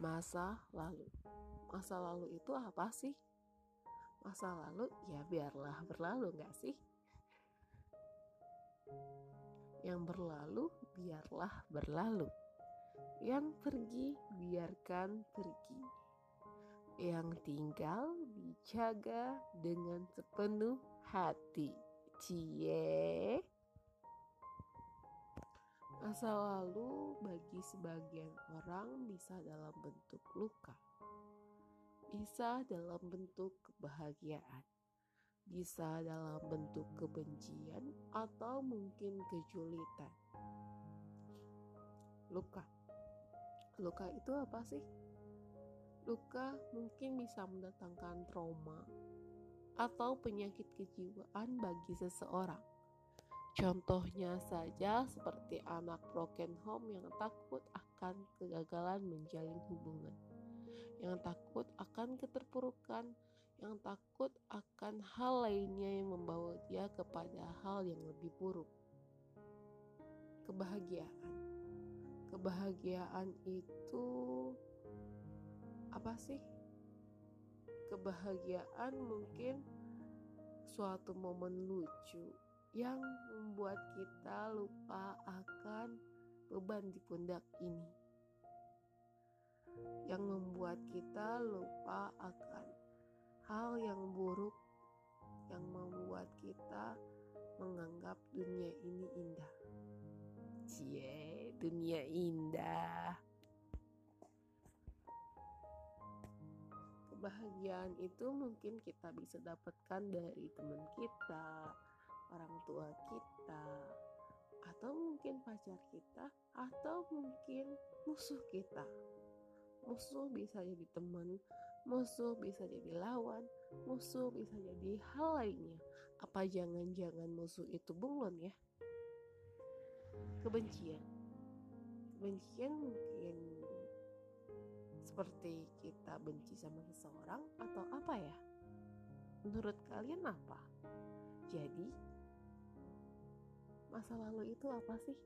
Masa lalu. Masa lalu itu apa sih? Masa lalu ya biarlah berlalu gak sih? Yang berlalu biarlah berlalu. Yang pergi biarkan pergi. Yang tinggal dijaga dengan sepenuh hati. Cie. Masa lalu bagi sebagian orang bisa dalam bentuk luka. Bisa dalam bentuk kebahagiaan bisa dalam bentuk kebencian atau mungkin kejulitan. Luka. Luka itu apa sih? Luka mungkin bisa mendatangkan trauma atau penyakit kejiwaan bagi seseorang. Contohnya saja seperti anak broken home yang takut akan kegagalan menjalin hubungan, yang takut akan keterpurukan yang takut akan hal lainnya yang membawa dia kepada hal yang lebih buruk. Kebahagiaan. Kebahagiaan itu apa sih? Kebahagiaan mungkin suatu momen lucu yang membuat kita lupa akan beban di pundak ini. Yang membuat kita lupa akan hal yang buruk yang membuat kita menganggap dunia ini indah. Cie, dunia indah. Kebahagiaan itu mungkin kita bisa dapatkan dari teman kita, orang tua kita, atau mungkin pacar kita, atau mungkin musuh kita. Musuh bisa jadi teman, musuh bisa jadi lawan, musuh bisa jadi hal lainnya. Apa jangan-jangan musuh itu bunglon ya? Kebencian. Kebencian mungkin seperti kita benci sama seseorang atau apa ya? Menurut kalian apa? Jadi, masa lalu itu apa sih?